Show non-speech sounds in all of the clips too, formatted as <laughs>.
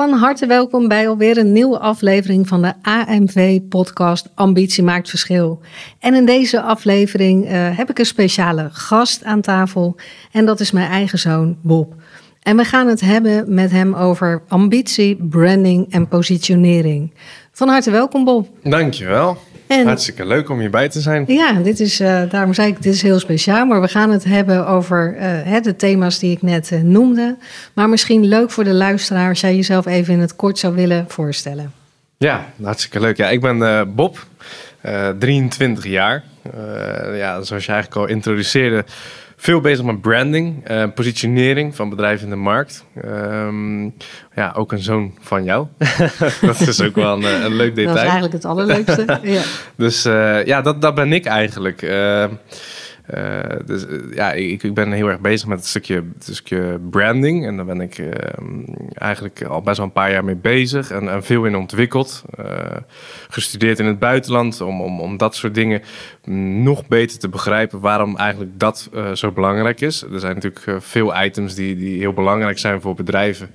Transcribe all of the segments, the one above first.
Van harte welkom bij alweer een nieuwe aflevering van de AMV-podcast Ambitie maakt verschil. En in deze aflevering eh, heb ik een speciale gast aan tafel en dat is mijn eigen zoon Bob. En we gaan het hebben met hem over ambitie, branding en positionering. Van harte welkom Bob. Dankjewel. En- Hartstikke leuk om hierbij te zijn. Ja, dit is, eh, daarom zei ik, dit is heel speciaal. Maar we gaan het hebben over eh, de thema's die ik net eh, noemde. Maar misschien leuk voor de luisteraar als jij jezelf even in het kort zou willen voorstellen. Ja, hartstikke leuk. Ja, ik ben Bob, eh, 23 jaar. Ja, zoals je eigenlijk al introduceerde, veel bezig met branding, eh, positionering van bedrijven in de markt. Ehm, ja, ook een zoon van jou. <laughs> dat is ook wel een, eh, een leuk Dat is detail. eigenlijk het allerleukste. ja. <laughs> Dus eh, ja, dat, dat ben ik eigenlijk. Eh, eh, dus eh, ja, ik, ik ben heel erg bezig met het stukje, stukje branding. En daar ben ik eh, eigenlijk al best wel een paar jaar mee bezig. En, en veel in ontwikkeld. Eh, gestudeerd in het buitenland om, om, om dat soort dingen nog beter te begrijpen. Waarom eigenlijk dat zo belangrijk is. Er zijn natuurlijk veel items die, die heel belangrijk zijn voor bedrijven.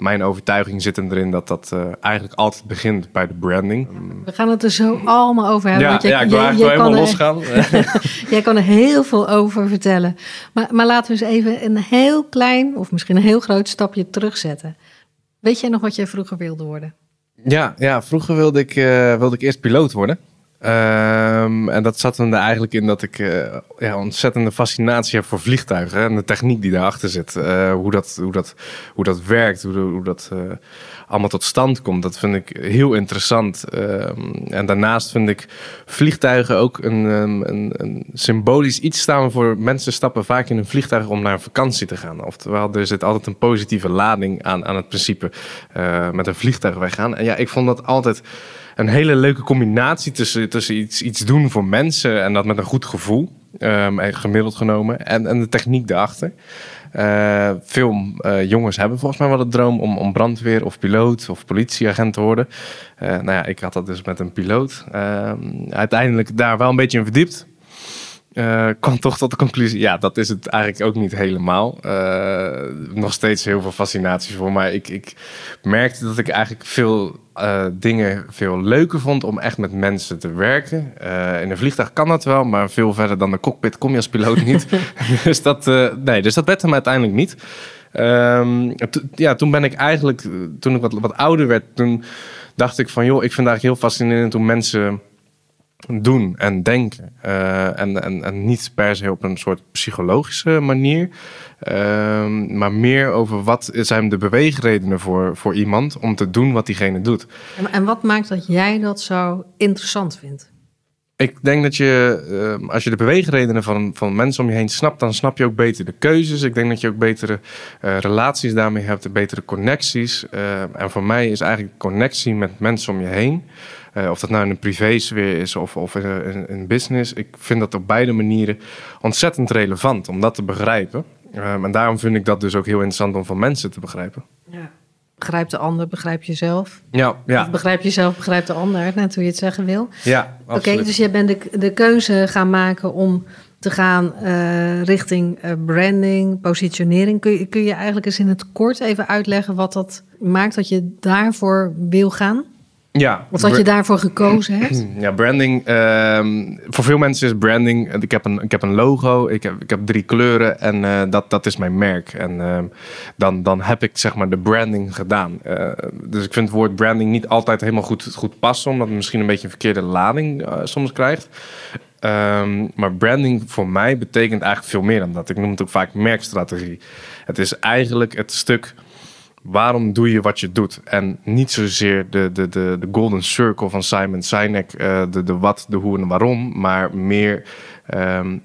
Mijn overtuiging zit hem erin dat dat eh, eigenlijk altijd begint bij de branding. We gaan het er zo allemaal over hebben. Ja, want jij- ja, ik wil jij- eigenlijk wel jij helemaal kan er- losgaan. <laughs> Jij kan er heel veel over vertellen. Maar, maar laten we eens even een heel klein of misschien een heel groot stapje terugzetten. Weet jij nog wat jij vroeger wilde worden? Ja, ja vroeger wilde ik, eh, wilde ik eerst piloot worden. Ehm, en dat zat hem er eigenlijk in dat ik eh, ja, ontzettende fascinatie heb voor vliegtuigen en de techniek die daarachter zit. Eh, hoe, dat, hoe, dat, hoe dat werkt, hoe, dat eh, allemaal tot stand komt. Dat vind ik heel interessant. Ehm, en daarnaast vind ik vliegtuigen ook een, ehm, een, een symbolisch iets staan voor mensen stappen vaak in een vliegtuig om naar een vakantie te gaan. Oftewel, er zit altijd een positieve lading aan, aan het principe met een vliegtuig weggaan. En ja, ik vond dat altijd een hele leuke combinatie tussen, iets, iets doen voor mensen en dat met een goed gevoel, ehm, en gemiddeld genomen, en, en de techniek daarachter. Eh, veel eh, jongens hebben volgens mij wel de droom om, om brandweer of piloot of politieagent te worden. Eh, nou ja, ik had dat dus met een piloot. Ehm, uiteindelijk daar wel een beetje in verdiept. Eh, kwam toch tot de conclusie, ja, dat is het eigenlijk ook niet helemaal. Eh, nog steeds heel veel fascinatie voor mij. Ik, ik merkte dat ik eigenlijk veel eh, dingen veel leuker vond om echt met mensen te werken. In een vliegtuig kan dat wel, maar veel verder dan de cockpit kom je als piloot <laughs> niet. dus, dat, nee, dus dat werd hem uiteindelijk niet. Ehm, ja, toen ben ik eigenlijk, toen ik wat, wat ouder werd, toen dacht ik van, joh, ik vind het eigenlijk heel fascinerend hoe mensen doen en denken. Eh, en, en, en niet per se op een soort psychologische manier. Ehm, maar meer over wat zijn de beweegredenen voor, voor iemand om te doen wat diegene doet. En, en wat maakt dat jij dat zo interessant vindt? Ik denk dat je, ehm, als je de beweegredenen van, van mensen om je heen snapt, dan snap je ook beter de keuzes. Ik denk dat je ook betere eh, relaties daarmee hebt, betere connecties. Eh, en voor mij is eigenlijk connectie met mensen om je heen. Eh, of dat nou in een privésfeer is of, of in, in, in business. Ik vind dat op beide manieren ontzettend relevant om dat te begrijpen. Ehm, en daarom vind ik dat dus ook heel interessant om van mensen te begrijpen. Ja. Begrijp de ander, begrijp jezelf. Ja, ja, Of begrijp jezelf, begrijp de ander, net hoe je het zeggen wil. ja Oké, dus jij bent de, de keuze gaan maken om te gaan eh, richting eh, branding, positionering. Kun je, kun je eigenlijk eens in het kort even uitleggen wat dat maakt dat je daarvoor wil gaan? Ja, Of dat je daarvoor gekozen hebt? <clears throat> Ja, branding. ehm, voor veel mensen is branding. Ik heb een, ik heb een logo, ik heb, ik heb drie kleuren en eh, dat, dat is mijn merk. En ehm, dan, dan heb ik zeg maar de branding gedaan. Eh, dus ik vind het woord branding niet altijd helemaal goed, goed passen, omdat het misschien een beetje een verkeerde lading eh, soms krijgt. Ehm, maar branding voor mij betekent eigenlijk veel meer dan dat. Ik noem het ook vaak merkstrategie. Het is eigenlijk het stuk waarom doe je wat je doet? En niet zozeer de, de, de, de golden circle van Simon Sinek, eh, de, de wat, de hoe en waarom, maar meer ehm,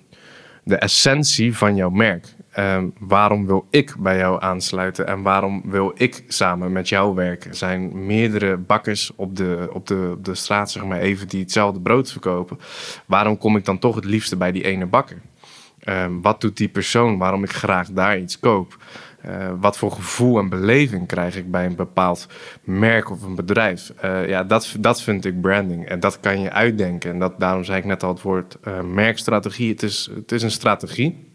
de essentie van jouw merk. Ehm, waarom wil ik bij jou aansluiten en waarom wil ik samen met jou werken? Er zijn meerdere bakkers op de, op de, op de straat, zeg maar even, die hetzelfde brood verkopen. Waarom kom ik dan toch het liefste bij die ene bakker? Ehm, wat doet die persoon waarom ik graag daar iets koop? Uh, wat voor gevoel en beleving krijg ik bij een bepaald merk of een bedrijf? Uh, ja, dat, dat vind ik branding. En dat kan je uitdenken. En dat, daarom zei ik net al het woord uh, merkstrategie. Het is, het is een strategie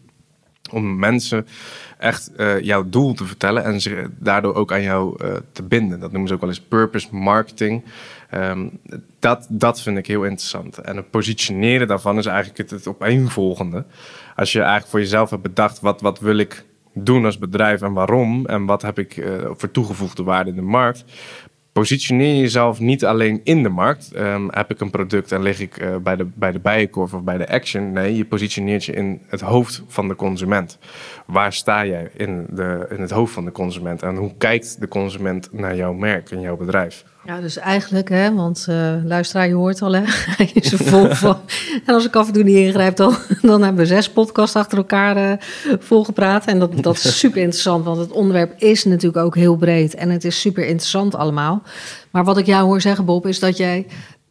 om mensen echt jouw doel te vertellen en ze daardoor ook aan jou te binden. Dat noemen ze ook wel eens purpose marketing. Um, dat, dat vind ik heel interessant. En het positioneren daarvan is eigenlijk het, het opeenvolgende. Als je eigenlijk voor jezelf hebt bedacht, wat, wat wil ik doen als bedrijf en waarom en wat heb ik uh, voor toegevoegde waarde in de markt. Positioneer jezelf niet alleen in de markt. Um, heb ik een product en lig ik uh, bij, de, bij de bijenkorf of bij de action? Nee, je positioneert je in het hoofd van de consument. Waar sta jij in, de, in het hoofd van de consument? En hoe kijkt de consument naar jouw merk en jouw bedrijf? Ja, dus eigenlijk, hè, want uh, luisteraar, je hoort al, hè, <laughs> hij is er vol <laughs> van. en als ik af en toe niet ingrijp, dan, <laughs> dan hebben we zes podcasts achter elkaar uh, volgepraat. En dat, dat is super interessant, want het onderwerp is natuurlijk ook heel breed. En het is super interessant allemaal. Maar wat ik jou hoor zeggen, Bob, is dat jij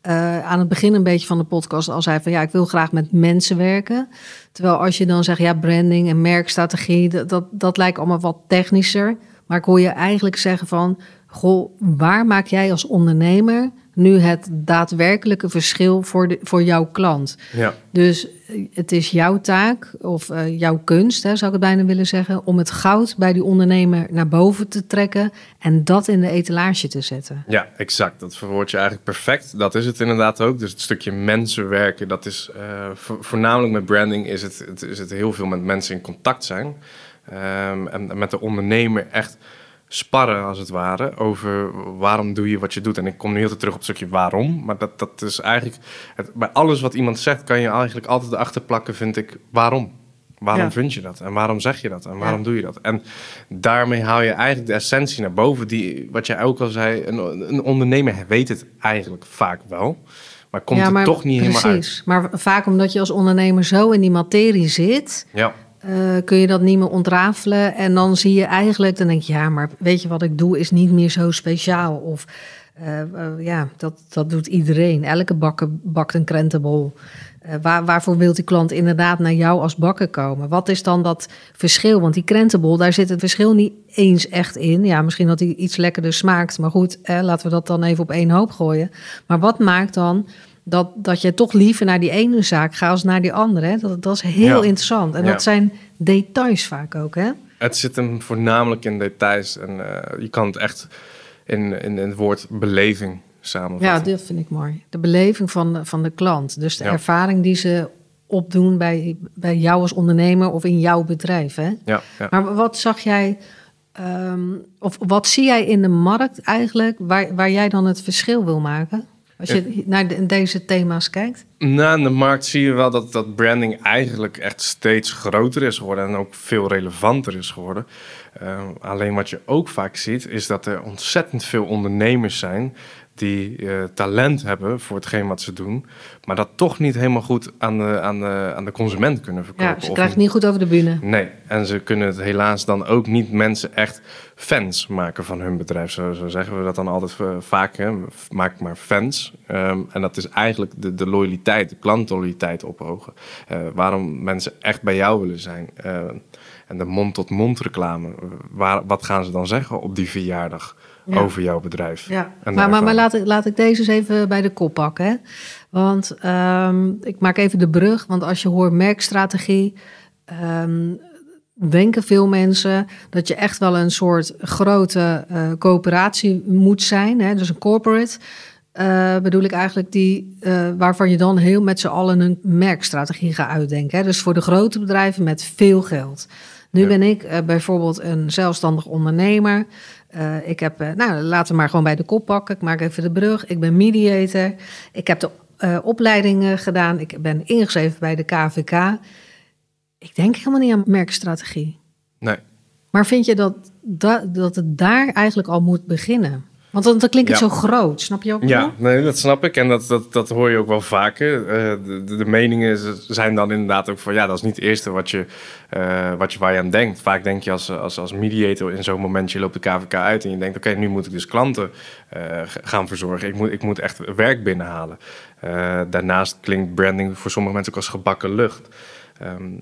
uh, aan het begin een beetje van de podcast al zei van ja, ik wil graag met mensen werken. Terwijl als je dan zegt ja, branding en merkstrategie, dat, dat, dat lijkt allemaal wat technischer. Maar ik hoor je eigenlijk zeggen van goh, waar maak jij als ondernemer nu het daadwerkelijke verschil voor, de, voor jouw klant? Ja. Dus het is jouw taak of uh, jouw kunst, hè, zou ik het bijna willen zeggen, om het goud bij die ondernemer naar boven te trekken en dat in de etalage te zetten. Ja, exact. Dat verwoord je eigenlijk perfect. Dat is het inderdaad ook. Dus het stukje mensen werken, dat is uh, voornamelijk met branding is het, het, is het heel veel met mensen in contact zijn. Um, en met de ondernemer echt sparren, als het ware, over waarom doe je wat je doet. En ik kom nu heel terug op het stukje waarom. Maar dat, dat is eigenlijk... Het, bij alles wat iemand zegt, kan je eigenlijk altijd erachter plakken, vind ik, waarom? Waarom ja. vind je dat? En waarom zeg je dat? En waarom ja. doe je dat? En daarmee haal je eigenlijk de essentie naar boven. Die, wat jij ook al zei, een, een ondernemer weet het eigenlijk vaak wel. Maar komt ja, maar er toch niet precies. helemaal uit. Maar vaak omdat je als ondernemer zo in die materie zit... Ja uh, kun je dat niet meer ontrafelen. En dan zie je eigenlijk, dan denk je, ja, maar weet je wat ik doe is niet meer zo speciaal. Of uh, uh, ja, dat, dat doet iedereen. Elke bakker bakt een krentenbol. Waar, waarvoor wil die klant inderdaad naar jou als bakker komen? Wat is dan dat verschil? Want die krentenbol, daar zit het verschil niet eens echt in. Ja, misschien dat hij iets lekkerder smaakt. Maar goed, laten we dat dan even op één hoop gooien. Maar wat maakt dan dat, dat je toch liever naar die ene zaak gaat als naar die andere. Hè? Dat, dat is heel ja. interessant. En ja. dat zijn details vaak ook, hè? Het zit hem voornamelijk in details. En uh, je kan het echt in, in, in het woord beleving samenvatten. Ja, dat vind ik mooi. De beleving van, van de klant. Dus de ja. ervaring die ze opdoen bij, bij jou als ondernemer of in jouw bedrijf. Hè? Ja, ja. Maar wat zag jij, um, of wat zie jij in de markt eigenlijk, waar, waar jij dan het verschil wil maken? Als je naar de, deze thema's kijkt? Nou, in de markt zie je wel dat, dat branding eigenlijk echt steeds groter is geworden en ook veel relevanter is geworden. Uh, alleen wat je ook vaak ziet, is dat er ontzettend veel ondernemers zijn die uh, talent hebben voor hetgeen wat ze doen, maar dat toch niet helemaal goed aan de, aan de, aan de consument kunnen verkopen. Ja, ze krijgen het niet goed over de bühne. Nee, en ze kunnen het helaas dan ook niet mensen echt fans maken van hun bedrijf. Zo, zo zeggen we dat dan altijd uh, vaak, hè? maak maar fans. Um, en dat is eigenlijk de, de loyaliteit, de klantloyaliteit ophogen. Uh, waarom mensen echt bij jou willen zijn. En de mond-tot-mond -mond reclame, waar, wat gaan ze dan zeggen op die verjaardag? Ja. over jouw bedrijf. Ja. Maar, maar, maar laat, ik, laat ik deze eens even bij de kop pakken. Hè? Want um, ik maak even de brug. Want als je hoort merkstrategie, um, denken veel mensen dat je echt wel een soort grote uh, coöperatie moet zijn. Hè? Dus een corporate. Uh, bedoel ik eigenlijk die, uh, waarvan je dan heel met z'n allen een merkstrategie gaat uitdenken. Hè? Dus voor de grote bedrijven met veel geld. Nu ja. ben ik uh, bijvoorbeeld een zelfstandig ondernemer. Uh, ik heb, uh, nou, laten we maar gewoon bij de kop pakken. Ik maak even de brug. Ik ben mediator. Ik heb de opleidingen gedaan. Ik ben ingeschreven bij de KVK. Ik denk helemaal niet aan merkstrategie. Nee. Maar vind je dat, dat, dat het daar eigenlijk al moet beginnen? Want dan, dan klinkt het Ja. zo groot, snap je ook? Ja, nee, dat snap ik. En dat, dat, dat hoor je ook wel vaker. Eh, de, meningen zijn dan inderdaad ook van... ja, dat is niet het eerste wat je, eh, wat je, waar je aan denkt. Vaak denk je als, als, als mediator in zo'n moment... je loopt de KVK uit en je denkt... oké, nu moet ik dus klanten eh, gaan verzorgen. Ik moet, ik moet echt werk binnenhalen. Daarnaast klinkt branding voor sommige mensen ook als gebakken lucht. Ehm,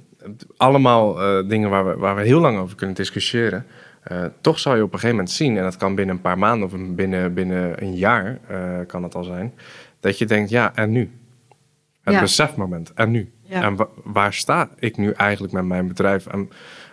allemaal dingen waar we, waar we heel lang over kunnen discussiëren. Eh, toch zal je op een gegeven moment zien, en dat kan binnen een paar maanden of een- binnen, binnen een jaar eh, kan het al zijn, dat je denkt, ja, en nu? Het Ja. besefmoment, en nu? Ja. En wa- waar sta ik nu eigenlijk met mijn bedrijf? En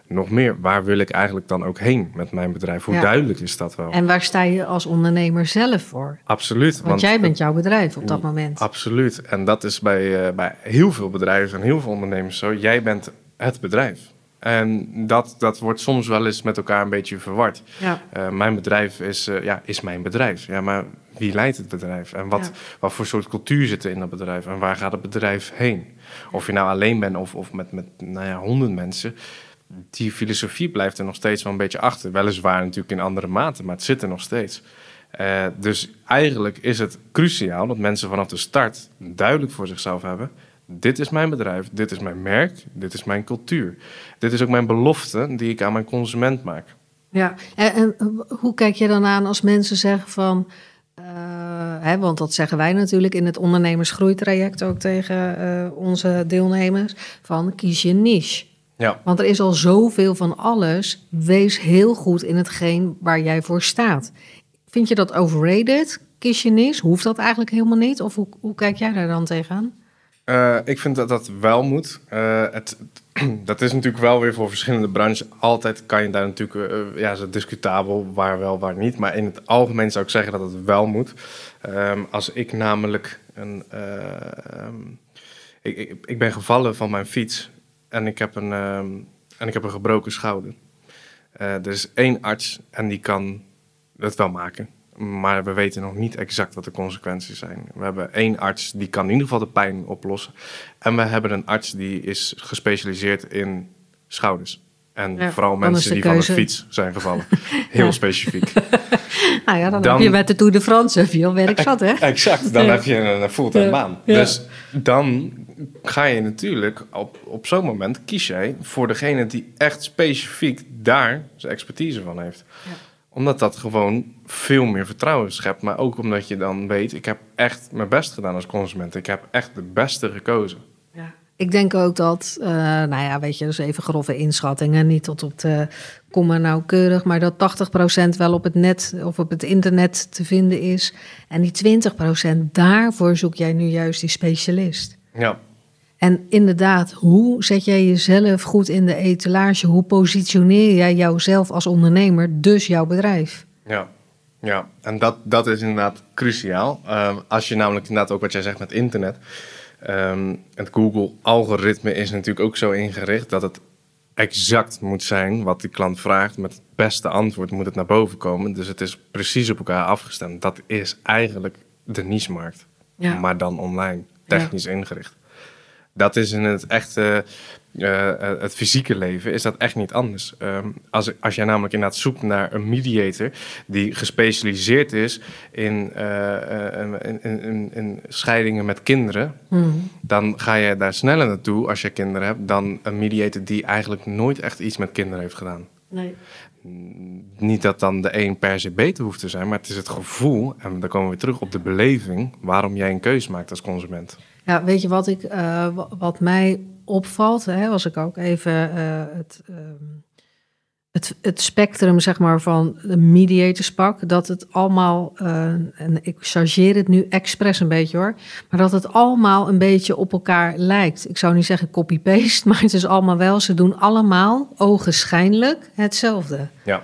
nog meer, waar wil ik eigenlijk dan ook heen met mijn bedrijf? Hoe Ja. duidelijk is dat wel? En waar sta je als ondernemer zelf voor? Absoluut. Want, jij bent jouw bedrijf op dat moment. Absoluut. En dat is bij, eh, bij heel veel bedrijven en heel veel ondernemers zo. Jij bent het bedrijf. En dat, dat wordt soms wel eens met elkaar een beetje verward. Ja. Eh, mijn bedrijf is, eh, ja, is mijn bedrijf. Ja, maar wie leidt het bedrijf? En wat, Ja. wat voor soort cultuur zit er in dat bedrijf? En waar gaat het bedrijf heen? Of je nou alleen bent of, of met, met nou ja, honderd mensen. Die filosofie blijft er nog steeds wel een beetje achter. Weliswaar natuurlijk in andere mate, maar het zit er nog steeds. Eh, dus eigenlijk is het cruciaal dat mensen vanaf de start duidelijk voor zichzelf hebben. Dit is mijn bedrijf, dit is mijn merk, dit is mijn cultuur. Dit is ook mijn belofte die ik aan mijn consument maak. Ja, en, en hoe kijk je dan aan als mensen zeggen van... eh, hè, want dat zeggen wij natuurlijk in het ondernemersgroeitraject ook tegen eh, onze deelnemers... van kies je niche. Ja, Want er is al zoveel van alles. Wees heel goed in hetgeen waar jij voor staat. Vind je dat overrated? Kies je niche? Hoeft dat eigenlijk helemaal niet? Of hoe, hoe kijk jij daar dan tegenaan? Eh, ik vind dat dat wel moet. Eh, het, <clears throat> dat is natuurlijk wel weer voor verschillende branches. Altijd kan je daar natuurlijk, eh, ja, is discutabel waar wel, waar niet. Maar in het algemeen zou ik zeggen dat het wel moet. Ehm, als ik namelijk een. eh, ehm, ik, ik, ben gevallen van mijn fiets en ik heb een, ehm, en ik heb een gebroken schouder. Er is één arts en die kan het wel maken. Maar we weten nog niet exact wat de consequenties zijn. We hebben één arts die kan in ieder geval de pijn oplossen. En we hebben een arts die is gespecialiseerd in schouders. En Ja, vooral mensen die van de fiets zijn gevallen. Heel Ja. specifiek. <laughs> Nou ja, dan, Dan- heb je met de Tour de France heb je al werk zat, hè? <laughs> Exact, dan Ja. heb je een, fulltime baan. Dus dan ga je natuurlijk op, op zo'n moment kies jij voor degene die echt specifiek daar zijn expertise van heeft. Ja. Omdat dat gewoon veel meer vertrouwen schept. Maar ook omdat je dan weet, ik heb echt mijn best gedaan als consument. Ik heb echt de beste gekozen. Ja. Ik denk ook dat, eh, nou ja, weet je, dus even grove inschattingen, niet tot op de komma nauwkeurig, maar dat 80% wel op het net of op het internet te vinden is. En die 20% daarvoor zoek jij nu juist die specialist. Ja, En inderdaad, hoe zet jij jezelf goed in de etalage? Hoe positioneer jij jouzelf als ondernemer, dus jouw bedrijf? Ja, ja. en dat, dat is inderdaad cruciaal. Ehm, als je namelijk inderdaad ook wat jij zegt met internet. ehm, het Google-algoritme is natuurlijk ook zo ingericht dat het exact moet zijn wat die klant vraagt. Met het beste antwoord moet het naar boven komen. Dus het is precies op elkaar afgestemd. Dat is eigenlijk de niche-markt. Ja. Maar dan online, technisch ingericht. Dat is in het echte, eh, eh, het fysieke leven, is dat echt niet anders. Ehm, als, als jij namelijk inderdaad zoekt naar een mediator die gespecialiseerd is in, eh, in, in, in, in scheidingen met kinderen, dan ga je daar sneller naartoe als je kinderen hebt dan een mediator die eigenlijk nooit echt iets met kinderen heeft gedaan. Nee. Niet dat dan de een per se beter hoeft te zijn, maar het is het gevoel, en dan komen we weer terug op de beleving, waarom jij een keuze maakt als consument. Ja, weet je wat, ik, eh, wa- wat mij opvalt, hè, als ik ook even eh, het, ehm, het, het spectrum zeg maar, van de mediators pak, dat het allemaal, eh, en ik chargeer het nu expres een beetje hoor, maar dat het allemaal een beetje op elkaar lijkt. Ik zou niet zeggen copy-paste, <laughs> maar het is allemaal wel, ze doen allemaal ogenschijnlijk hetzelfde. Ja,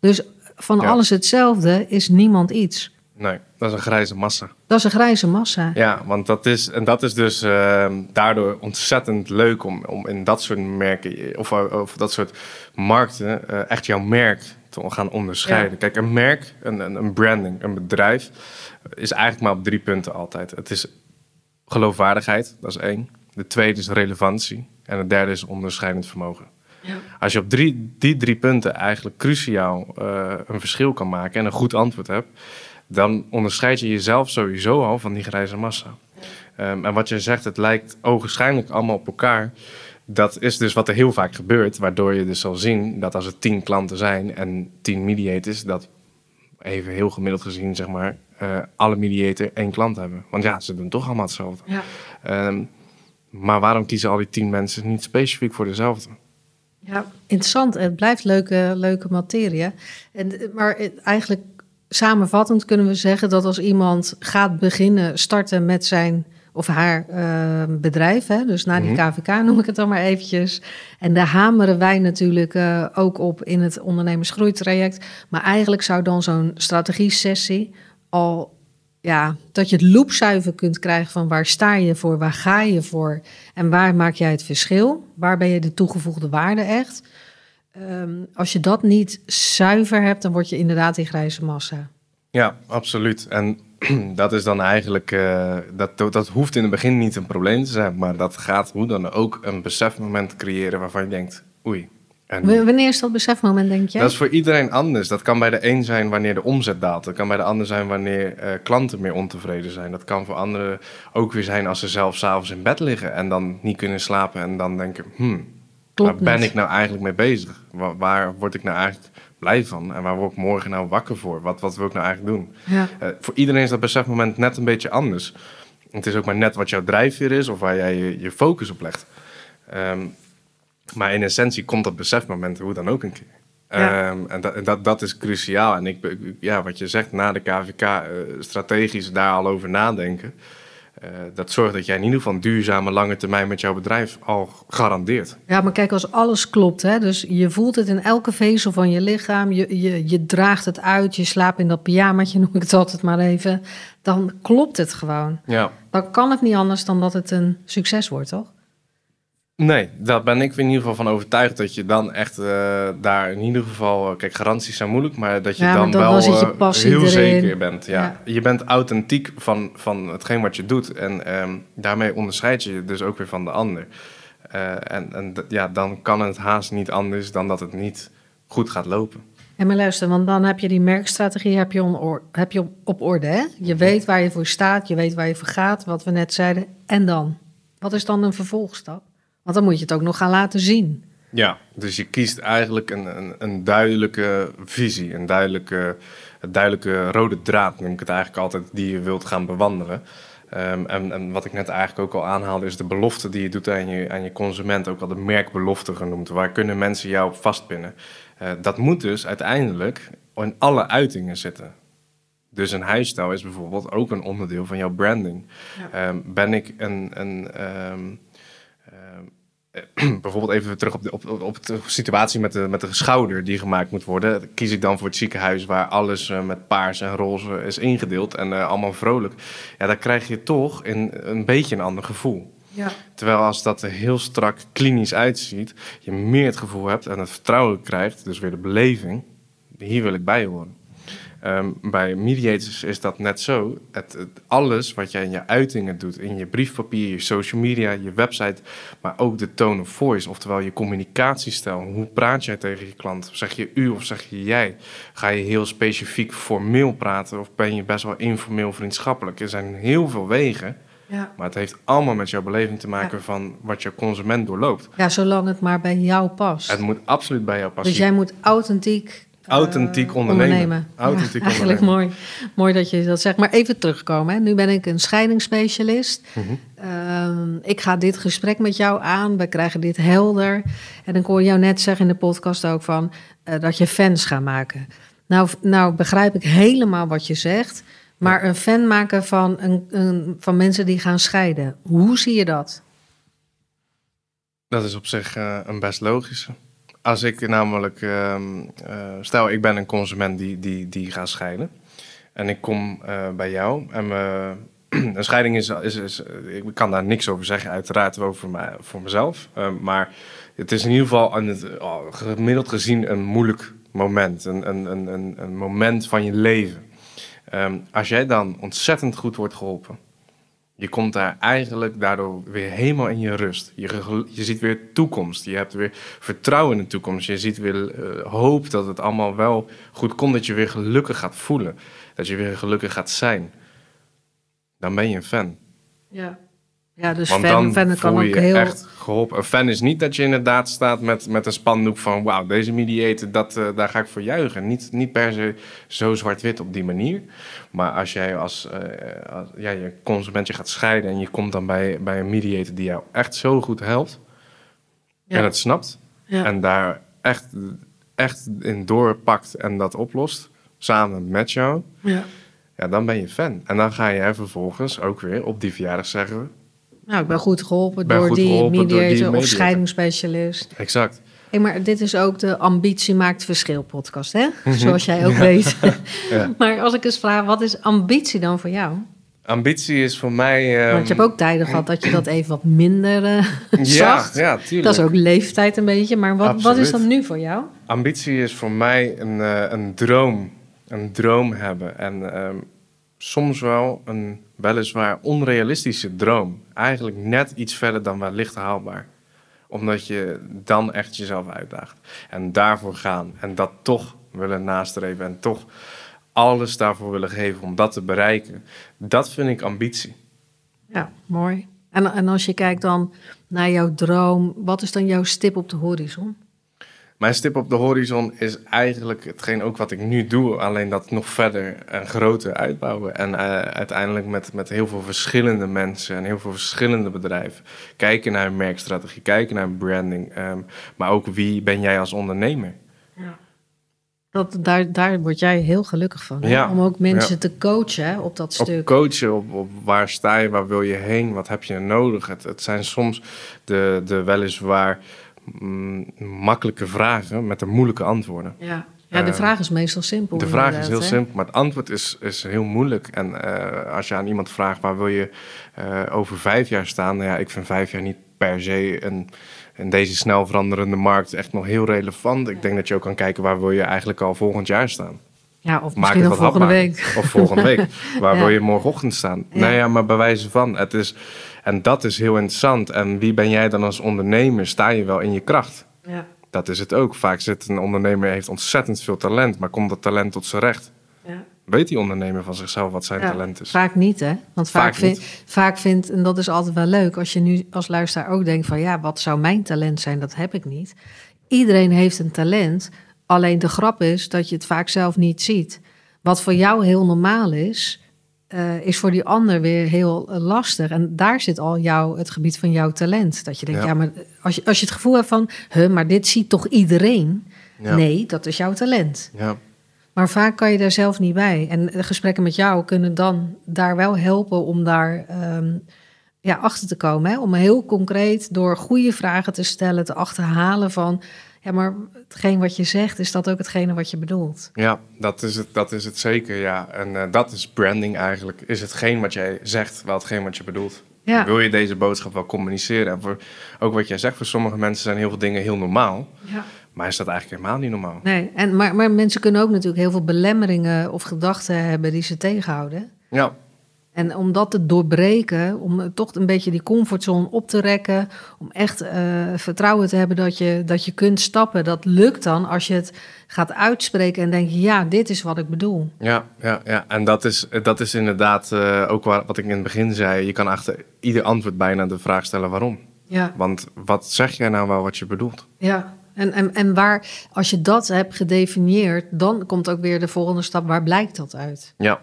Dus van Ja. alles hetzelfde is niemand iets. Nee, dat is een grijze massa. Dat is een grijze massa. Ja, want dat is, en dat is dus eh, daardoor ontzettend leuk om, om in dat soort merken of, of dat soort markten eh, echt jouw merk te gaan onderscheiden. Ja. Kijk, een merk, een, een, een branding, een bedrijf is eigenlijk maar op drie punten altijd. Het is geloofwaardigheid, dat is één. De tweede is relevantie en de derde is onderscheidend vermogen. Als je op drie, die drie punten eigenlijk cruciaal eh, een verschil kan maken en een goed antwoord hebt, dan onderscheid je jezelf sowieso al van die grijze massa. Ehm, en wat je zegt, het lijkt ogenschijnlijk allemaal op elkaar. Dat is dus wat er heel vaak gebeurt, waardoor je dus zal zien dat als er tien klanten zijn en tien mediators, dat even heel gemiddeld gezien, zeg maar, eh, alle mediator één klant hebben. Want ja, ze doen toch allemaal hetzelfde. Ja. Ehm, maar waarom kiezen al die tien mensen niet specifiek voor dezelfde? Ja, interessant. Het blijft leuke, leuke materie. En, maar het- eigenlijk samenvattend kunnen we zeggen dat als iemand gaat beginnen, starten met zijn of haar eh, bedrijf, hè, dus naar die Mhm. KVK noem ik het dan maar eventjes. En daar hameren wij natuurlijk eh, ook op in het ondernemersgroeitraject. Maar eigenlijk zou dan zo'n strategie-sessie al ja, dat je het loopzuiver kunt krijgen van waar sta je voor, waar ga je voor en waar maak jij het verschil? Waar ben je de toegevoegde waarde echt? Ehm, als je dat niet zuiver hebt, dan word je inderdaad die grijze massa. Ja, absoluut. En <clears throat> dat is dan eigenlijk, eh, dat, dat hoeft in het begin niet een probleem te zijn, maar dat gaat hoe dan ook een besefmoment creëren waarvan je denkt, oei. En Wanneer is dat besefmoment, denk je? dat is voor iedereen anders. Dat kan bij de een zijn wanneer de omzet daalt. Dat kan bij de ander zijn wanneer eh, klanten meer ontevreden zijn. Dat kan voor anderen ook weer zijn als ze zelf s'avonds in bed liggen en dan niet kunnen slapen en dan denken, hmm, Klopt waar ben niet. ik nou eigenlijk mee bezig? Waar, waar word ik nou eigenlijk blij van? En waar word ik morgen nou wakker voor? Wat, wat wil ik nou eigenlijk doen? Ja. Eh, voor iedereen is dat besefmoment net een beetje anders. Het is ook maar net wat jouw drijfveer is of waar jij je, je focus op legt. Ehm, maar in essentie komt dat besefmoment hoe dan ook een keer. Ja. Ehm, en dat, dat, dat is cruciaal. En ik, ja, wat je zegt, na de KVK eh, strategisch daar al over nadenken. Eh, dat zorgt dat jij in ieder geval een duurzame lange termijn met jouw bedrijf al garandeert. ja, maar kijk, als alles klopt, hè, dus je voelt het in elke vezel van je lichaam, je, je, je draagt het uit, je slaapt in dat pyjamaatje, <laughs> noem ik het altijd maar even, dan klopt het gewoon. Ja. Dan kan het niet anders dan dat het een succes wordt, toch? Nee, daar ben ik in ieder geval van overtuigd dat je dan echt eh, daar in ieder geval, eh, kijk, garanties zijn moeilijk, maar dat je Ja, dan, dan- wel dan zit je eh, heel erin. zeker bent. Ja. Ja. Je bent authentiek van, van hetgeen wat je doet en ehm, daarmee onderscheid je je dus ook weer van de ander. En en ja, dan kan het haast niet anders dan dat het niet goed gaat lopen. En maar luister, want dan heb je die merkstrategie heb je, on- heb je op, op orde. Hè? Je weet waar je voor staat, je weet waar je voor gaat, wat we net zeiden. En dan? Wat is dan een vervolgstap? Want dan moet je het ook nog gaan laten zien. Ja, dus je kiest eigenlijk een, een, een duidelijke visie, een duidelijke, een duidelijke rode draad, noem ik het eigenlijk altijd, die je wilt gaan bewandelen. Ehm, en, en wat ik net eigenlijk ook al aanhaalde, is de belofte die je doet aan je, aan je consument, ook al de merkbelofte genoemd. Waar kunnen mensen jou op vastpinnen? Eh, dat moet dus uiteindelijk in alle uitingen zitten. Dus een huisstijl is bijvoorbeeld ook een onderdeel van jouw branding. Ehm, ben ik een, een ehm, ehm, eh, <clears throat> bijvoorbeeld even terug op de, op, op, de situatie met de, met de schouder die gemaakt moet worden. Kies ik dan voor het ziekenhuis waar alles eh, met paars en roze is ingedeeld en eh, allemaal vrolijk. Ja, dan krijg je toch een, een beetje een ander gevoel. Ja. Terwijl als dat er heel strak klinisch uitziet, je meer het gevoel hebt en het vertrouwen krijgt, dus weer de beleving, hier wil ik bij horen. Ehm, bij mediators is dat net zo. Het, het- alles wat jij in je uitingen doet, in je briefpapier, je social media, je website, maar ook de tone of voice, oftewel je communicatiestijl. Hoe praat jij tegen je klant? Zeg je u of zeg je jij? Ga je heel specifiek formeel praten of ben je best wel informeel vriendschappelijk? Er zijn heel veel wegen, Ja. maar het heeft allemaal met jouw beleving te maken van wat jouw consument doorloopt. ja, zolang het maar bij jou past. Het moet absoluut bij jou passen. Dus jij moet authentiek, Authentiek ondernemen. Authentiek Ja, eigenlijk mooi, mooi dat je dat zegt. Maar even terugkomen. Hè. Nu ben ik een scheidingsspecialist. Ehm, ik ga dit gesprek met jou aan. We krijgen dit helder. En ik hoor jou net zeggen in de podcast ook van eh, dat je fans gaat maken. Nou, nou begrijp ik helemaal wat je zegt. Maar een fan maken van, een, een, van mensen die gaan scheiden. Hoe zie je dat? Dat is op zich eh, een best logische. Als ik namelijk, ehm, eh, stel ik ben een consument die, die, die gaat scheiden. En ik kom eh, bij jou en <clears throat> een scheiding is, is, is, ik kan daar niks over zeggen, uiteraard over mij, voor mezelf. Eh, maar het is in ieder geval het, oh, gemiddeld gezien een moeilijk moment. Een, een, een, een, een moment van je leven. Ehm, als jij dan ontzettend goed wordt geholpen Je komt daar eigenlijk daardoor weer helemaal in je rust. Je, je ziet weer toekomst. Je hebt weer vertrouwen in de toekomst. Je ziet weer eh, hoop dat het allemaal wel goed komt. Dat je weer gelukkig gaat voelen. Dat je weer gelukkig gaat zijn. Dan ben je een fan. Ja, ja dus Want fan, dan fan kan ook heel... echt geholpen. Een fan is niet dat je inderdaad staat met, met een spandoek van... wauw, deze mediator, dat, eh, daar ga ik voor juichen. Niet, niet per se zo zwart-wit op die manier. Maar als jij als, eh, als ja, je consument je gaat scheiden... en je komt dan bij, bij een mediator die jou echt zo goed helpt... Ja. en het snapt... Ja. en daar echt, echt in doorpakt en dat oplost... samen met jou... Ja. Ja, dan ben je fan. En dan ga je vervolgens ook weer op die verjaardag zeggen... Nou, ik ben goed geholpen Ben door goed die geholpen door die mediator of scheidingsspecialist. Exact. Hey, maar dit is ook de Ambitie Maakt Verschil podcast, hè? Zoals jij ook weet. Mhm. <laughs> Ja. <laughs> maar als ik eens vraag, wat is ambitie dan voor jou? Ambitie is voor mij... Want je ehm, hebt ook tijden gehad dat je dat even wat minder eh Ja, <laughs> ja, tuurlijk. Dat is ook leeftijd een beetje. Maar wat, wat is dat nu voor jou? Ambitie is voor mij een, eh, een droom. Een droom hebben. En ehm, soms wel een weliswaar onrealistische droom. Eigenlijk net iets verder dan wellicht haalbaar. Omdat je dan echt jezelf uitdaagt. En daarvoor gaan. En dat toch willen nastreven. En toch alles daarvoor willen geven om dat te bereiken. Dat vind ik ambitie. Ja, mooi. En, en als je kijkt dan naar jouw droom, wat is dan jouw stip op de horizon? Mijn stip op de horizon is eigenlijk hetgeen ook wat ik nu doe, alleen dat nog verder en groter uitbouwen. En eh, uiteindelijk met, met heel veel verschillende mensen en heel veel verschillende bedrijven. Kijken naar merkstrategie, kijken naar branding, ehm, maar ook wie ben jij als ondernemer? Dat, daar, daar word jij heel gelukkig van. Ja, Om ook mensen ja. te coachen hè, op dat Op stuk. coachen, op, op waar sta je, waar wil je heen, wat heb je nodig? Het, het zijn soms de, de weliswaar makkelijke vragen met de moeilijke antwoorden. Ja. ja, de Eh, vraag is meestal simpel. De vraag is heel hè? simpel, maar het antwoord is, is heel moeilijk. En eh, als je aan iemand vraagt waar wil je eh, over vijf jaar staan, nou ja, ik vind vijf jaar niet per se een, in deze snel veranderende markt echt nog heel relevant. Ik denk dat je ook kan kijken waar wil je eigenlijk al volgend jaar staan. Ja, of Maak misschien wat volgende hapbaar. week. Of volgende week. <laughs> Waar Ja. wil je morgenochtend staan? Nou ja, maar bij wijze van. Het is, en dat is heel interessant. En wie ben jij dan als ondernemer? Sta je wel in je kracht? Ja, Dat is het ook. Vaak zit een ondernemer heeft ontzettend veel talent, maar komt dat talent tot zijn recht? ja. Weet die ondernemer van zichzelf wat zijn Ja, talent is? Vaak niet, hè? Want vaak, Vaak vind, niet. vaak vindt, en dat is altijd wel leuk, als je nu als luisteraar ook denkt van ja, wat zou mijn talent zijn? Dat heb ik niet. Iedereen heeft een talent, alleen de grap is dat je het vaak zelf niet ziet. Wat voor jou heel normaal is, eh, is voor die ander weer heel eh, lastig. En daar zit al jouw, het gebied van jouw talent. Dat je denkt, ja, Ja. maar als je, als je het gevoel hebt van, huh, maar dit ziet toch iedereen? Ja. Nee, dat is jouw talent. Ja, Maar vaak kan je daar zelf niet bij. En de gesprekken met jou kunnen dan daar wel helpen om daar ehm, ja, achter te komen. Hè? Om heel concreet door goede vragen te stellen, te achterhalen van... ja, maar hetgeen wat je zegt, is dat ook hetgene wat je bedoelt? ja dat, is het, dat is het zeker. Ja. En eh, dat is branding eigenlijk. Is hetgeen wat jij zegt, wel hetgeen wat je bedoelt. Ja. Wil je deze boodschap wel communiceren? En voor, ook wat jij zegt, voor sommige mensen zijn heel veel dingen heel normaal. Ja. Maar is dat eigenlijk helemaal niet normaal? Nee, en, maar, maar mensen kunnen ook natuurlijk heel veel belemmeringen of gedachten hebben die ze tegenhouden. Ja, En om dat te doorbreken, om toch een beetje die comfortzone op te rekken, om echt eh, vertrouwen te hebben dat je, dat je kunt stappen, dat lukt dan als je het gaat uitspreken en denk je, ja, dit is wat ik bedoel. ja, ja, ja. En dat is, dat is inderdaad eh, ook wa- wat ik in het begin zei. Je kan achter ieder antwoord bijna de vraag stellen waarom. Ja, Want wat zeg jij nou wel wat je bedoelt? ja. En, en, en waar, als je dat hebt gedefinieerd, dan komt ook weer de volgende stap, waar blijkt dat uit? Ja,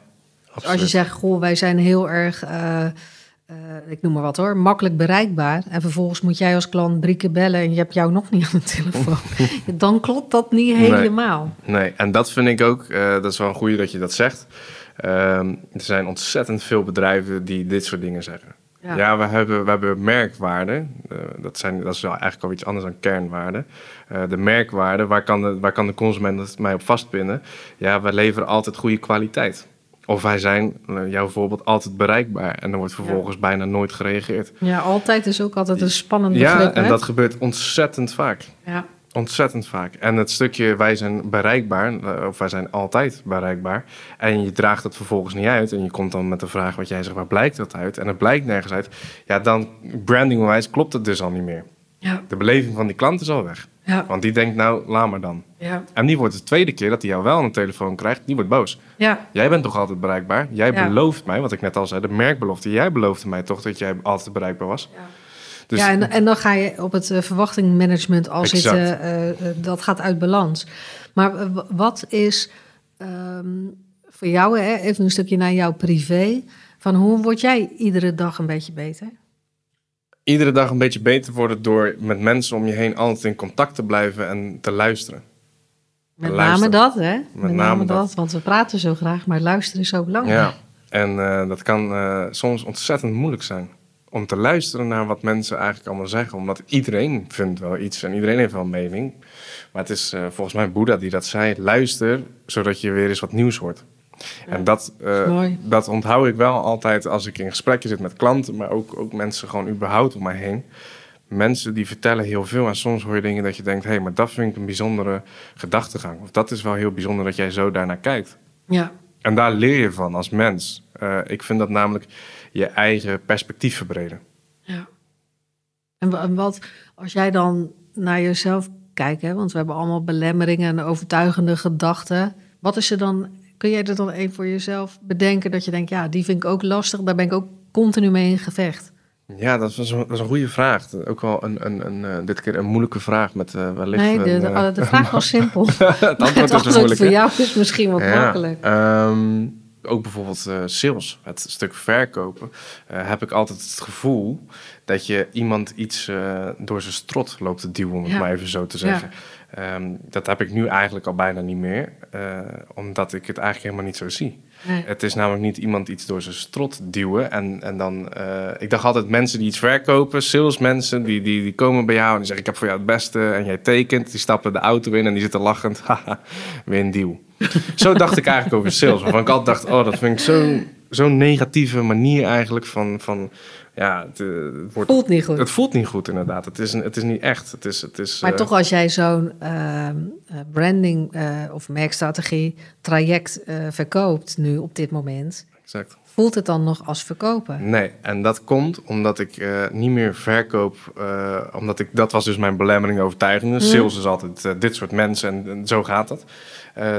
Als je zegt, goh, wij zijn heel erg, eh, eh, ik noem maar wat hoor, makkelijk bereikbaar. En vervolgens moet jij als klant drie keer bellen en je hebt jou nog niet aan de telefoon. <laughs> dan klopt dat niet helemaal. Nee, en dat vind ik ook, eh, dat is wel een goede dat je dat zegt. Ehm, er zijn ontzettend veel bedrijven die dit soort dingen zeggen. Ja. Ja, we, hebben, we hebben merkwaarde. Eh, dat, zijn, dat is wel eigenlijk al iets anders dan kernwaarde. Eh, de merkwaarde, waar kan de, waar kan de consument mij op vastpinnen? Ja, we leveren altijd goede kwaliteit. Of wij zijn, eh, jouw voorbeeld, altijd bereikbaar. En er wordt vervolgens bijna nooit gereageerd. Ja, altijd is ook altijd een spannende Ja, en hè? dat gebeurt ontzettend vaak. ja. Ontzettend vaak. En het stukje wij zijn bereikbaar, eh, of wij zijn altijd bereikbaar. En je draagt het vervolgens niet uit. En je komt dan met de vraag wat jij zegt, waar blijkt dat uit? En het blijkt nergens uit. Ja, dan brandingwijs klopt het dus al niet meer. Ja, De beleving van die klant is al weg. Ja, Want die denkt, nou, laat maar dan. ja, En die wordt de tweede keer dat hij jou wel de telefoon krijgt, die wordt boos. ja, Jij bent toch altijd bereikbaar? Jij belooft mij, wat ik net al zei, de merkbelofte. Jij beloofde mij toch dat jij altijd bereikbaar was? Ja. Dus ja en, en dan ga je op het eh, verwachtingmanagement al Exact. zitten. eh, eh, dat gaat uit balans. Maar wat is ehm, voor jou, hè, even een stukje naar jouw privé... van hoe word jij iedere dag een beetje beter? Iedere dag een beetje beter worden door met mensen om je heen altijd in contact te blijven en te luisteren. Met name dat, hè? Met, name, name dat. dat. want we praten zo graag, maar luisteren is zo belangrijk. Ja. En eh, dat kan eh, soms ontzettend moeilijk zijn. Om te luisteren naar wat mensen eigenlijk allemaal zeggen. Omdat iedereen vindt wel iets en iedereen heeft wel een mening. Maar het is eh, volgens mij Boeddha die dat zei. Luister, zodat je weer eens wat nieuws hoort. En dat, eh, dat onthoud ik wel altijd als ik in gesprekken zit met klanten. Maar ook, ook mensen gewoon überhaupt om mij heen. Mensen die vertellen heel veel. En soms hoor je dingen dat je denkt... hé, hey, maar dat vind ik een bijzondere gedachtegang. Of dat is wel heel bijzonder dat jij zo daarnaar kijkt. Ja, En daar leer je van als mens. Eh, ik vind dat namelijk je eigen perspectief verbreden. ja. En wat, als jij dan naar jezelf kijkt, hè, want we hebben allemaal belemmeringen en overtuigende gedachten. Wat is er dan, kun jij er dan een voor jezelf bedenken dat je denkt, ja, die vind ik ook lastig, daar ben ik ook continu mee in gevecht. Ja, dat was een, dat was een goede vraag. Ook wel een, een, een, eh, dit keer een moeilijke vraag met eh, wellicht... Nee, de, een, de, eh, de vraag was <laughs> simpel. het antwoord <laughs> het is dus antwoord moeilijk. voor hè? jou is misschien wat Ja, makkelijk. ehm, ook bijvoorbeeld sales, het stuk verkopen, heb ik altijd het gevoel dat je iemand iets door zijn strot loopt te duwen, om het Ja. maar even zo te zeggen. Ehm, dat heb ik nu eigenlijk al bijna niet meer, eh, omdat ik het eigenlijk helemaal niet zo zie. Nee. Het is namelijk niet iemand iets door zijn strot duwen. En, en dan, eh, ik dacht altijd mensen die iets verkopen, salesmensen, die, die, die komen bij jou en die zeggen: Ik heb voor jou het beste. En jij tekent, die stappen de auto in en die zitten lachend. <laughs> Haha, weer een deal. Zo dacht ik eigenlijk over sales. Waarvan ik altijd dacht: Oh, dat vind ik zo'n zo'n negatieve manier eigenlijk van. van ja, het, eh, het wordt, Voelt niet goed. het voelt niet goed, inderdaad. Het is, het is niet echt. Het is, het is, Maar eh, toch als jij zo'n ehm, eh, branding of merkstrategie traject verkoopt nu op dit moment, Exact. Voelt het dan nog als verkopen? Nee, en dat komt omdat ik eh, niet meer verkoop. eh, omdat ik, dat was dus mijn belemmering overtuigingen. Sales is altijd eh, dit soort mensen en, en zo gaat dat.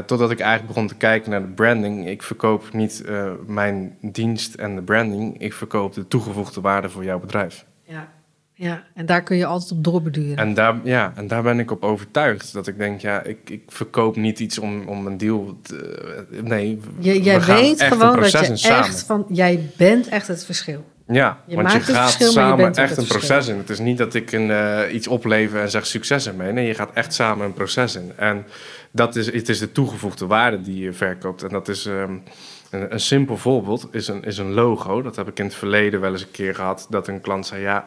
Totdat ik eigenlijk begon te kijken naar de branding. Ik verkoop niet mijn dienst en de branding. Ik verkoop de toegevoegde waarde voor jouw bedrijf. Ja. Ja, en daar kun je altijd op doorbeduren. En daar, ja, en daar ben ik op overtuigd. Dat ik denk, ja, ik, ik verkoop niet iets om, om een deal te... Nee, jij weet gewoon dat je samen. echt van, jij bent echt het verschil. Ja, Je want je gaat samen echt een proces in. Het is niet dat ik een, eh, iets oplever en zeg succes ermee. Nee, je gaat echt samen een proces in. En dat is, het is de toegevoegde waarde die je verkoopt. En dat is ehm, een, een simpel voorbeeld, is een, is een logo. Dat heb ik in het verleden wel eens een keer gehad. Dat een klant zei, ja,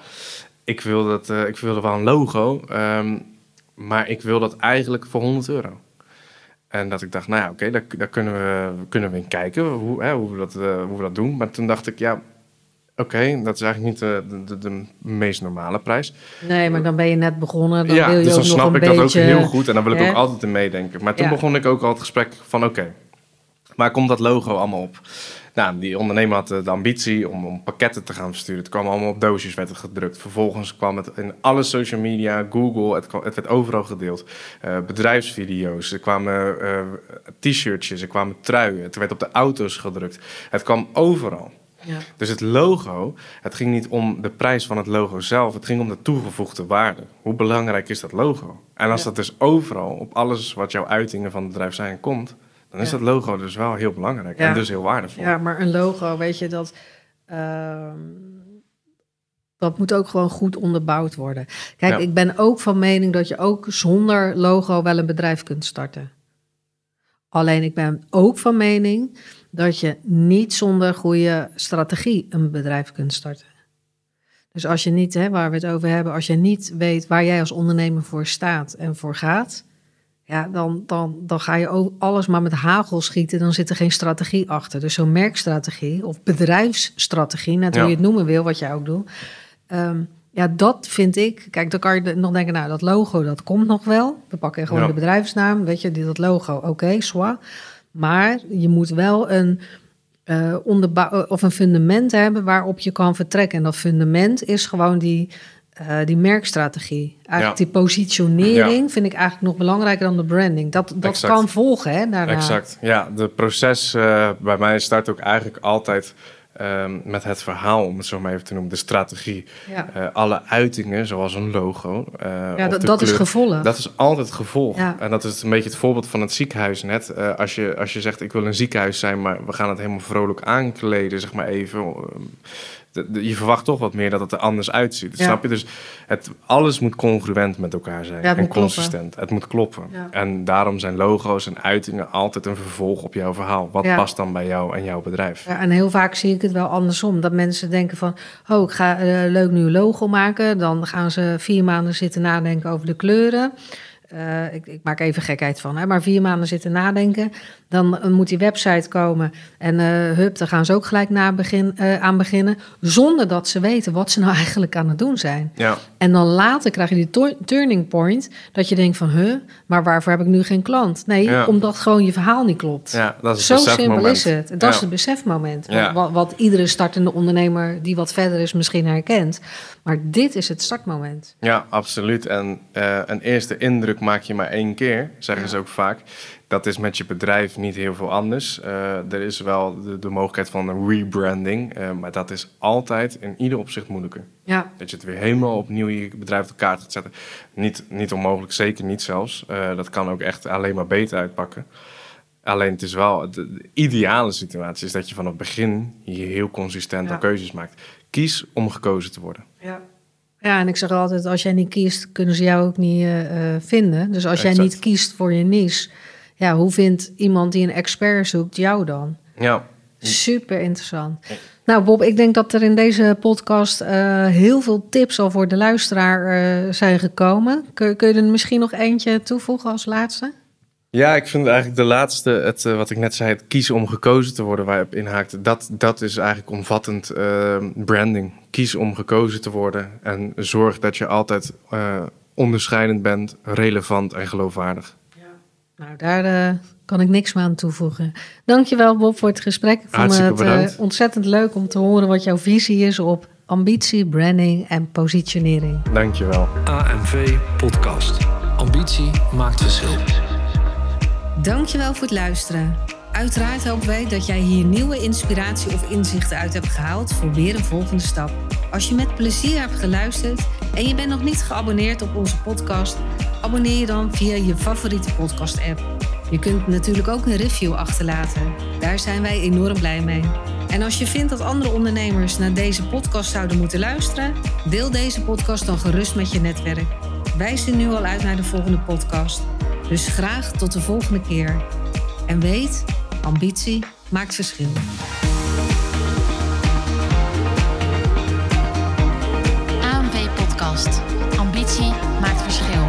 ik wil, dat, eh, ik wil wel een logo. ehm, maar ik wil dat eigenlijk voor 100 euro. En dat ik dacht, nou ja, oké, daar, daar kunnen, we, kunnen we in kijken hoe, hè, hoe, we dat, eh, hoe we dat doen. Maar toen dacht ik, ja, oké, dat is eigenlijk niet de, de, de, meest normale prijs. Nee, maar dan ben je net begonnen. Dan ja, wil je dus dan snap ik beetje... dat ook heel goed en dan wil ik hè? ook altijd in meedenken. Maar toen Ja. begon ik ook al het gesprek van, oké, waar komt dat logo allemaal op? Nou, die ondernemer had eh, de ambitie om, om pakketten te gaan versturen. Het kwam allemaal op doosjes, werd het gedrukt. Vervolgens kwam het in alle social media, Google, het, kwam- het werd overal gedeeld. Eh, bedrijfsvideo's, er kwamen eh, t-shirtjes, er kwamen truien. Het werd op de auto's gedrukt. Het kwam overal. Ja. Dus het logo, het ging niet om de prijs van het logo zelf, het ging om de toegevoegde waarde. Hoe belangrijk is dat logo? En als Ja. dat dus overal op alles wat jouw uitingen van het bedrijf zijn komt, dan is dat logo dus wel heel belangrijk en dus heel waardevol. Ja, maar een logo, weet je, dat, ehm, dat moet ook gewoon goed onderbouwd worden. Kijk, ik ben ook van mening dat je ook zonder logo wel een bedrijf kunt starten. Alleen ik ben ook van mening dat je niet zonder goede strategie een bedrijf kunt starten. Dus als je niet, hè, waar we het over hebben, als je niet weet waar jij als ondernemer voor staat en voor gaat, ja, dan, dan, dan ga je ook alles maar met hagel schieten. Dan zit er geen strategie achter. Dus zo'n merkstrategie of bedrijfsstrategie, net hoe Ja. je het noemen wil, wat jij ook doet. ehm, Ja, dat vind ik. Kijk, dan kan je nog denken, nou, dat logo, dat komt nog wel. We pakken gewoon Ja. de bedrijfsnaam, weet je, dat logo, oké, soit. Maar je moet wel een, eh onderbouw of een fundament hebben waarop je kan vertrekken. En dat fundament is gewoon die, eh, die merkstrategie. Eigenlijk Ja. die positionering vind ik eigenlijk nog belangrijker dan de branding. Dat, dat Exact. kan volgen, hè, daarna. Exact. Ja, de proces eh, bij mij start ook eigenlijk altijd ehm, met het verhaal, om het zo maar even te noemen, de strategie. Ja, Eh, alle uitingen, zoals een logo. ja dat, is gevolg. Dat is altijd gevolg. Ja. En dat is een beetje het voorbeeld van het ziekenhuis net. Als, je, als je zegt, ik wil een ziekenhuis zijn, maar we gaan het helemaal vrolijk aankleden, zeg maar even. De- de- je verwacht toch wat meer dat het er anders uitziet. Ja. Snap je? Dus het, alles moet congruent met elkaar zijn. Ja, en kloppen. consistent. Het moet kloppen. Ja. En daarom zijn logo's en uitingen altijd een vervolg op jouw verhaal. Wat past dan bij jou en jouw bedrijf? Ja, en heel vaak zie ik het wel andersom. Dat mensen denken van, oh, ik ga een leuk nieuw logo maken. Dan gaan ze vier maanden zitten nadenken over de kleuren. Eh, ik, ik maak even gekheid van, hè, maar vier maanden zitten nadenken. Dan eh, moet die website komen. En eh hup, daar gaan ze ook gelijk na begin, eh, aan beginnen. Zonder dat ze weten wat ze nou <laughs> eigenlijk aan het doen zijn. Ja, En dan later krijg je die turning point. Dat je denkt van, huh, maar waarvoor heb ik nu geen klant? Nee, Ja. omdat gewoon je verhaal niet klopt. ja dat is Zo simpel is het. Dat is het besefmoment. Wat, wat iedere startende ondernemer die wat verder is misschien herkent. Maar dit is het startmoment. Ja, absoluut. En een eerste indruk maak je maar één keer, zeggen ze ook vaak. Dat is met je bedrijf niet heel veel anders. Eh, er is wel de, de mogelijkheid van een rebranding, eh, maar dat is altijd in ieder opzicht moeilijker. Ja, Dat je het weer helemaal opnieuw je bedrijf op de kaart gaat zetten. Niet, niet onmogelijk, zeker niet zelfs. Eh, dat kan ook echt alleen maar beter uitpakken. Alleen het is wel, de, de ideale situatie is dat je vanaf het begin hier heel consistent Ja. keuzes maakt. Kies om gekozen te worden. ja. Ja, en ik zeg altijd, als jij niet kiest, kunnen ze jou ook niet vinden. Dus als jij niet kiest voor je niche, ja, hoe vindt iemand die een expert zoekt jou dan? Ja, Super interessant. Nou, Bob, ik denk dat er in deze podcast eh, heel veel tips al voor de luisteraar eh, zijn gekomen. Kun, kun je er misschien nog eentje toevoegen als laatste? Ja, ik vind eigenlijk de laatste, het, eh, wat ik net zei, het kiezen om gekozen te worden waar je op inhaakte, dat, dat is eigenlijk omvattend eh, branding. Kies om gekozen te worden en zorg dat je altijd eh, onderscheidend bent, relevant en geloofwaardig. Nou, daar eh, kan ik niks meer aan toevoegen. Dankjewel Bob voor het gesprek. Ik vond het bedankt. ontzettend leuk om te horen wat jouw visie is op ambitie, branding en positionering. Dankjewel. AMV Podcast. Ambitie maakt verschil. Dankjewel voor het luisteren. Uiteraard hopen wij dat jij hier nieuwe inspiratie of inzichten uit hebt gehaald voor weer een volgende stap. Als je met plezier hebt geluisterd en je bent nog niet geabonneerd op onze podcast, abonneer je dan via je favoriete podcast-app. Je kunt natuurlijk ook een review achterlaten. Daar zijn wij enorm blij mee. En als je vindt dat andere ondernemers naar deze podcast zouden moeten luisteren, deel deze podcast dan gerust met je netwerk. Wij zien nu al uit naar de volgende podcast. Dus graag tot de volgende keer. En weet, ambitie maakt verschil. Ambitie maakt verschil.